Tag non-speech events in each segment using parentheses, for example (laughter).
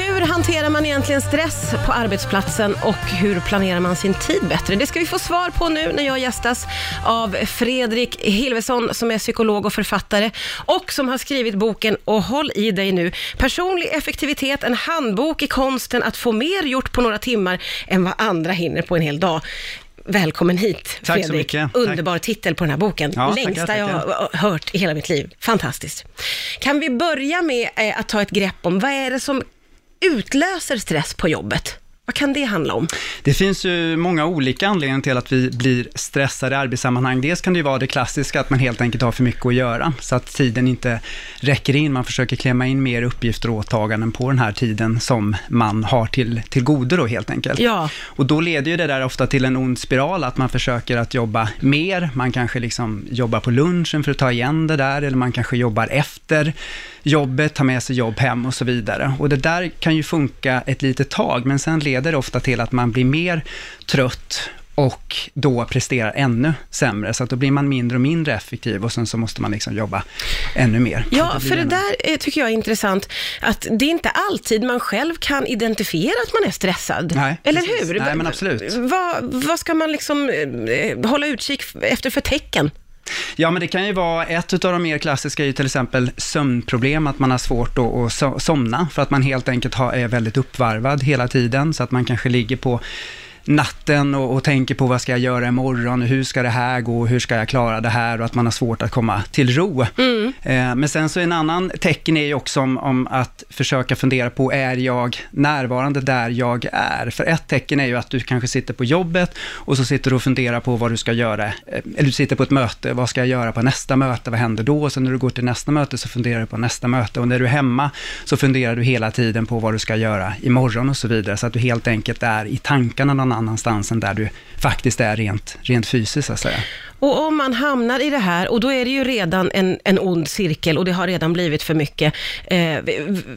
Hur hanterar man egentligen stress på arbetsplatsen och hur planerar man sin tid bättre? Det ska vi få svar på nu när jag gästas av Fredrik Hilvesson som är psykolog och författare och som har skrivit boken Och håll i dig nu, personlig effektivitet, en handbok i konsten att få mer gjort på några timmar än vad andra hinner på en hel dag. Välkommen hit, Tack så Fredrik. mycket. Underbar Tack. titel på den här boken. Ja, Längsta tackar, jag har hört i hela mitt liv. Fantastiskt. Kan vi börja med eh, att ta ett grepp om vad är det som utlöser stress på jobbet? Vad kan det handla om? Det finns ju många olika anledningar till att vi blir stressade i arbetssammanhang. Dels kan det ju vara det klassiska, att man helt enkelt har för mycket att göra, så att tiden inte räcker in. Man försöker klämma in mer uppgifter och åtaganden på den här tiden som man har till, till godo då helt enkelt. Ja. Och då leder ju det där ofta till en ond spiral, att man försöker att jobba mer, man kanske liksom jobbar på lunchen för att ta igen det där, eller man kanske jobbar efter jobbet, tar med sig jobb hem och så vidare. Och det där kan ju funka ett litet tag, men sen leder det ofta till att man blir mer trött och då presterar ännu sämre, så att då blir man mindre och mindre effektiv och sen så måste man liksom jobba ännu mer. Ja, blir för det en- där eh, tycker jag är intressant, att det är inte alltid man själv kan identifiera att man är stressad. Nej, Eller precis. hur? Nej, men absolut. Vad, vad ska man liksom eh, hålla utkik efter för tecken? Ja, men det kan ju vara, ett av de mer klassiska är ju till exempel sömnproblem, att man har svårt att, att somna, för att man helt enkelt har, är väldigt uppvarvad hela tiden, så att man kanske ligger på natten och, och tänker på vad ska jag göra imorgon, hur ska det här gå, hur ska jag klara det här? Och att man har svårt att komma till ro. Eh, men sen så en annan tecken är ju också om, om att försöka fundera på, är jag närvarande där jag är? För ett tecken är ju att du kanske sitter på jobbet och så sitter du och funderar på vad du ska göra, eh, eller du sitter på ett möte, vad ska jag göra på nästa möte, vad händer då? Och sen när du går till nästa möte så funderar du på nästa möte. Och när du är hemma så funderar du hela tiden på vad du ska göra imorgon och så vidare, så att du helt enkelt är i tankarna någon annanstans än där du faktiskt är rent, rent fysiskt så att säga. Och om man hamnar i det här, och då är det ju redan en, en ond cirkel och det har redan blivit för mycket. Eh,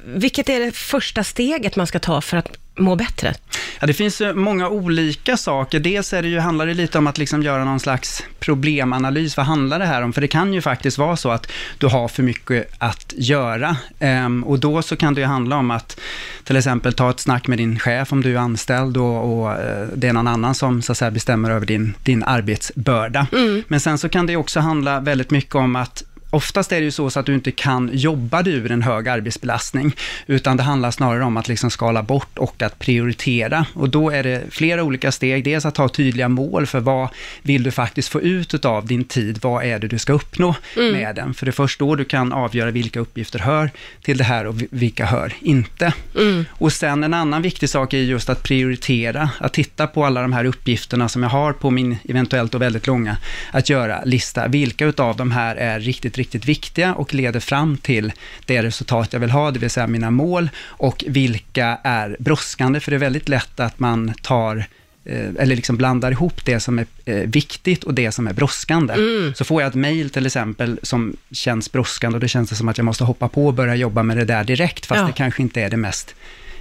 vilket är det första steget man ska ta för att må bättre? Ja, det finns många olika saker. Dels är det ju, handlar det lite om att liksom göra någon slags problemanalys. Vad handlar det här om? För det kan ju faktiskt vara så att du har för mycket att göra. Ehm, och då så kan det ju handla om att till exempel ta ett snack med din chef om du är anställd och, och eh, det är någon annan som så att säga, bestämmer över din, din arbetsbörda. Men sen så kan det också handla väldigt mycket om att Oftast är det ju så, så att du inte kan jobba dig ur en hög arbetsbelastning, utan det handlar snarare om att liksom skala bort och att prioritera. Och då är det flera olika steg. Dels att ha tydliga mål för vad vill du faktiskt få ut av din tid? Vad är det du ska uppnå med den? För det är först då du kan avgöra vilka uppgifter hör till det här och vi- vilka hör inte. Och sen en annan viktig sak är just att prioritera, att titta på alla de här uppgifterna som jag har på min eventuellt och väldigt långa att göra-lista. Vilka utav de här är riktigt, riktigt viktiga och leder fram till det resultat jag vill ha, det vill säga mina mål, och vilka är brådskande, för det är väldigt lätt att man tar eh, eller liksom blandar ihop det som är eh, viktigt och det som är brådskande. Så får jag ett mejl till exempel som känns brådskande och det känns som att jag måste hoppa på och börja jobba med det där direkt, fast Ja. det kanske inte är det mest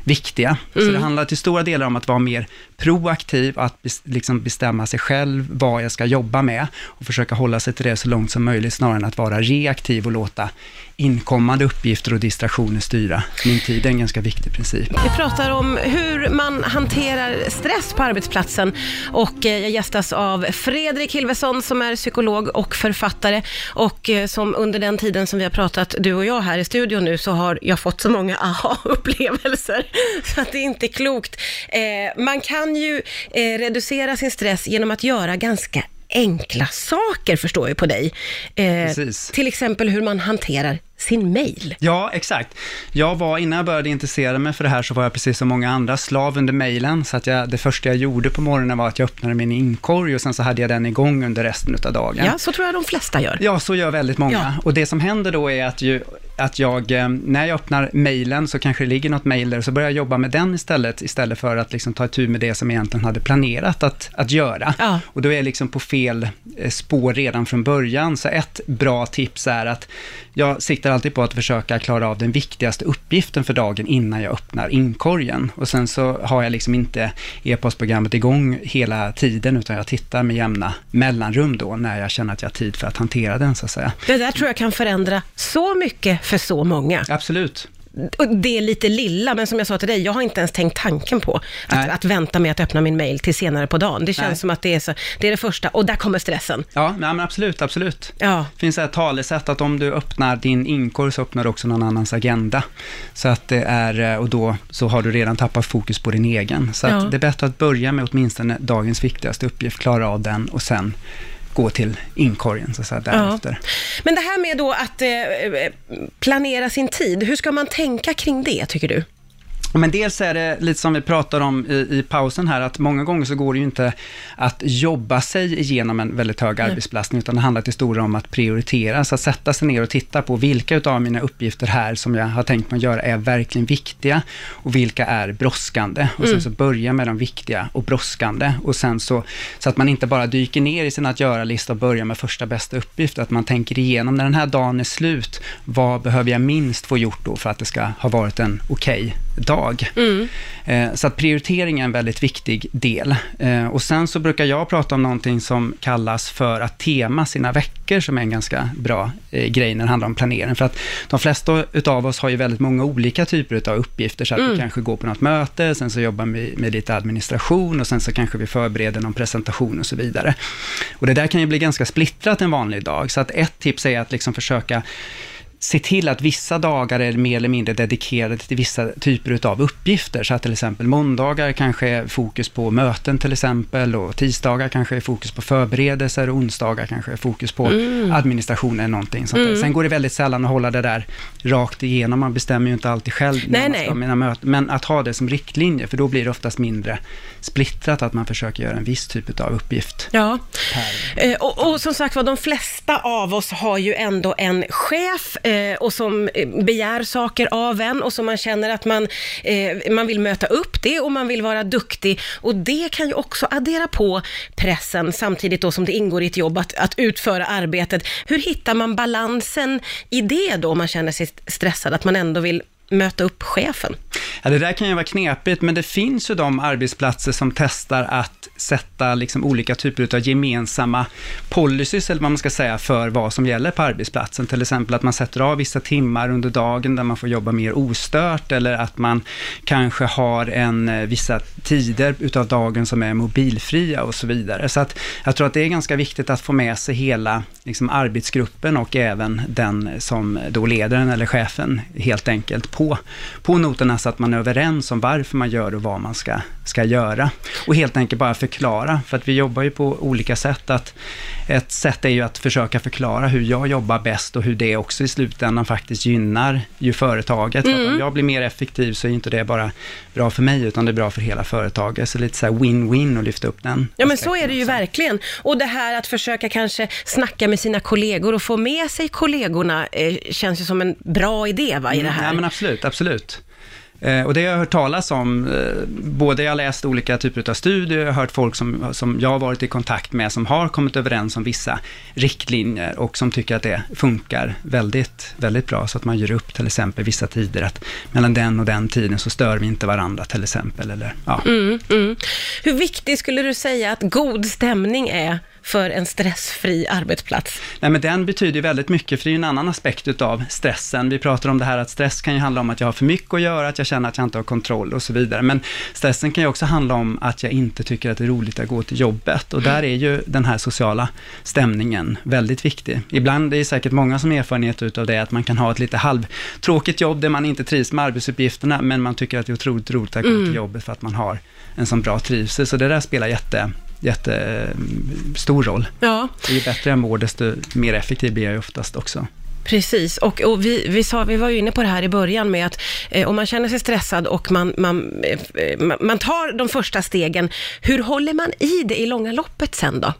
viktiga. Så det handlar till stora delar om att vara mer proaktiv, att bes- liksom bestämma sig själv vad jag ska jobba med och försöka hålla sig till det så långt som möjligt, snarare än att vara reaktiv och låta inkommande uppgifter och distraktioner styra min tid. Det är en ganska viktig princip. Vi pratar om hur man hanterar stress på arbetsplatsen och eh, jag gästas av Fredrik Hilvesson som är psykolog och författare och eh, som under den tiden som vi har pratat, du och jag här i studion nu, så har jag fått så många aha-upplevelser (laughs) så att det är inte klokt. Eh, man kan ju eh, reducera sin stress genom att göra ganska enkla saker, förstår jag på dig. Eh, Precis. till exempel hur man hanterar sin mail. Ja, exakt. Jag var, innan jag började intressera mig för det här, så var jag precis som många andra slav under mejlen, så att jag, det första jag gjorde på morgonen var att jag öppnade min inkorg och sen så hade jag den igång under resten av dagen. Ja, så tror jag de flesta gör. Ja, så gör väldigt många. Ja. Och det som händer då är att, ju, att jag, eh, när jag öppnar mejlen så kanske det ligger något mejl där, så börjar jag jobba med den istället, istället för att liksom ta tur med det som jag egentligen hade planerat att, att göra. Ja. Och då är jag liksom på fel eh, spår redan från början. Så ett bra tips är att jag siktar alltid på att försöka klara av den viktigaste uppgiften för dagen innan jag öppnar inkorgen. Och sen så har jag liksom inte e-postprogrammet igång hela tiden, utan jag tittar med jämna mellanrum då, när jag känner att jag har tid för att hantera den, så att säga. Det där tror jag kan förändra så mycket för så många. Absolut. det lite lilla, men som jag sa till dig, jag har inte ens tänkt tanken på att, att vänta med att öppna min mail till senare på dagen. Det känns Nej. som att det är, så, det är det första, och där kommer stressen. Ja, men absolut, absolut. Ja. Det finns ett talesätt att om du öppnar din inkorg så öppnar du också någon annans agenda. Så att det är, eh, och då så har du redan tappat fokus på din egen. Så ja. det är bättre att börja med åtminstone dagens viktigaste uppgift, klara av den och sen gå till inkorgen så att säga, därefter. Ja. Men det här med då att eh, planera sin tid, hur ska man tänka kring det tycker du? Men dels är det lite som vi pratade om i, i, pausen här, att många gånger så går det ju inte att jobba sig igenom en väldigt hög arbetsbelastning, utan det handlar till stora om att prioritera. Så att sätta sig ner och titta på vilka utav mina uppgifter här som jag har tänkt mig att göra är verkligen viktiga och vilka är brådskande. Och sen mm. så börja med de viktiga och brådskande och sen så, så att man inte bara dyker ner i sin att göra-lista och börjar med första bästa uppgift, att man tänker igenom när den här dagen är slut, vad behöver jag minst få gjort då för att det ska ha varit en okej okay dag. Mm. Eh, så att prioritering är en väldigt viktig del. Eh, och sen så brukar jag prata om någonting som kallas för att tema sina veckor, som är en ganska bra eh, grej när det handlar om planering. För att de flesta utav oss har ju väldigt många olika typer av uppgifter, så att mm. vi kanske går på något möte, sen så jobbar vi med lite administration och sen så kanske vi förbereder någon presentation och så vidare. Och det där kan ju bli ganska splittrat en vanlig dag, så att ett tips är att liksom försöka se till att vissa dagar är mer eller mindre dedikerade till vissa typer av uppgifter. Så att till exempel måndagar kanske är fokus på möten till exempel och tisdagar kanske är fokus på förberedelser och onsdagar kanske är fokus på mm. administration eller någonting sånt mm. Sen går det väldigt sällan att hålla det där rakt igenom. Man bestämmer ju inte alltid själv nej, nej. mina möten. Men att ha det som riktlinje, för då blir det oftast mindre splittrat att man försöker göra en viss typ av uppgift. Ja, eh, och, och, som sagt var, de flesta av oss har ju ändå en chef Eh, och som eh, begär saker av en och som man känner att man, eh, man vill möta upp det och man vill vara duktig. Och det kan ju också addera på pressen samtidigt då som det ingår i ett jobb att, att utföra arbetet. Hur hittar man balansen i det då om man känner sig stressad, att man ändå vill möta upp chefen? Ja, det där kan ju vara knepigt, men det finns ju de arbetsplatser som testar att sätta liksom olika typer av gemensamma policies, eller vad man ska säga, för vad som gäller på arbetsplatsen. Till exempel att man sätter av vissa timmar under dagen där man får jobba mer ostört, eller att man kanske har en, eh, vissa tider utav dagen som är mobilfria och så vidare. Så att jag tror att det är ganska viktigt att få med sig hela liksom, arbetsgruppen och även den som då leder den, eller chefen, helt enkelt på, på noterna så att man är överens om varför man gör och vad man ska, ska göra. Och helt enkelt bara förklara, för att vi jobbar ju på olika sätt. Att ett sätt är ju att försöka förklara hur jag jobbar bäst och hur det också i slutändan faktiskt gynnar ju företaget. Mm. För att om mm. jag blir mer effektiv så är inte det bara bra för mig, utan det är bra för hela företaget. Så lite så här win-win och lyfta upp den. Ja, men så är det ju verkligen. Och det här att försöka kanske snacka med sina kollegor och få med sig kollegorna eh, känns ju som en bra idé va, i det mm, här. Ja, men absolut, absolut. Eh, och det har jag hört talas om, eh, både jag har läst olika typer av studier, jag har hört folk som, som jag har varit i kontakt med, som har kommit överens om vissa riktlinjer och som tycker att det funkar väldigt, väldigt bra, så att man gör upp till exempel vissa tider, att mellan den och den tiden så stör vi inte varandra till exempel. Eller, ja. Mm, mm. Hur viktig skulle du säga att god stämning är för en stressfri arbetsplats? Nej, men den betyder väldigt mycket, för det är ju en annan aspekt utav stressen. Vi pratar om det här att stress kan ju handla om att jag har för mycket att göra, att jag känner att jag inte har kontroll och så vidare. Men stressen kan ju också handla om att jag inte tycker att det är roligt att gå till jobbet. Och där är ju den här sociala stämningen väldigt viktig. Ibland, det är säkert många som har erfarenhet utav det, att man kan ha ett lite halvtråkigt jobb där man inte trivs med arbetsuppgifterna, men man tycker att det är otroligt roligt att gå mm. till jobbet för att man har en sån bra trivsel. Så det där spelar jätte, jättestor roll. Ja. Ju bättre jag mår, desto mer effektiv blir jag oftast också. Precis, och, och vi, vi, sa, vi var ju inne på det här i början med att eh, om man känner sig stressad och man, man, eh, man tar de första stegen, hur håller man i det i långa loppet sen då?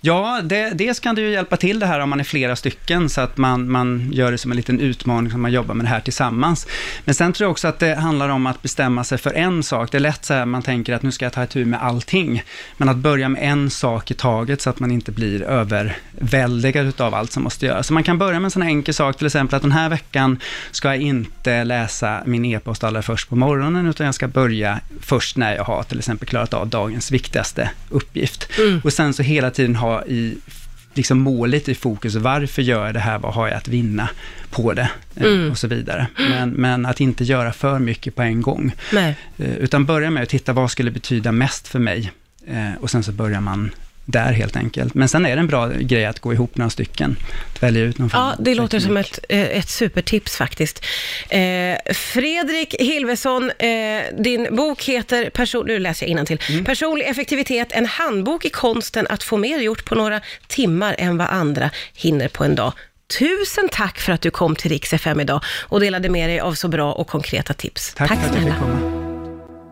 Ja, det, dels kan det ju hjälpa till det här om man är flera stycken, så att man, man gör det som en liten utmaning, som man jobbar med det här tillsammans. Men sen tror jag också att det handlar om att bestämma sig för en sak. Det är lätt så här, man tänker att nu ska jag ta itu med allting. Men att börja med en sak i taget, så att man inte blir överväldigad av allt som måste göras. Så man kan börja med en sån här enkel sak, till exempel att den här veckan ska jag inte läsa min e-post allra först på morgonen, utan jag ska börja först när jag har till exempel klarat av dagens viktigaste uppgift. Mm. Och sen så hela tiden ha i liksom målet i fokus. Varför gör jag det här? Vad har jag att vinna på det? Eh, Mm. Och så vidare. Men, men att inte göra för mycket på en gång. Nej. Eh, Utan börja med att titta vad skulle betyda mest för mig. Eh, Och sen så börjar man där helt enkelt. Men sen är det en bra grej att gå ihop några stycken. Att välja ut någon Ja, det låter som teknik. ett, eh, ett supertips faktiskt. Eh, Fredrik Hilvesson, eh, din bok heter, person, nu läser jag innantill. Mm. Personlig effektivitet, en handbok i konsten att få mer gjort på några timmar än vad andra hinner på en dag. Tusen tack för att du kom till Rix FM idag och delade med dig av så bra och konkreta tips. Tack, för att jag fick komma.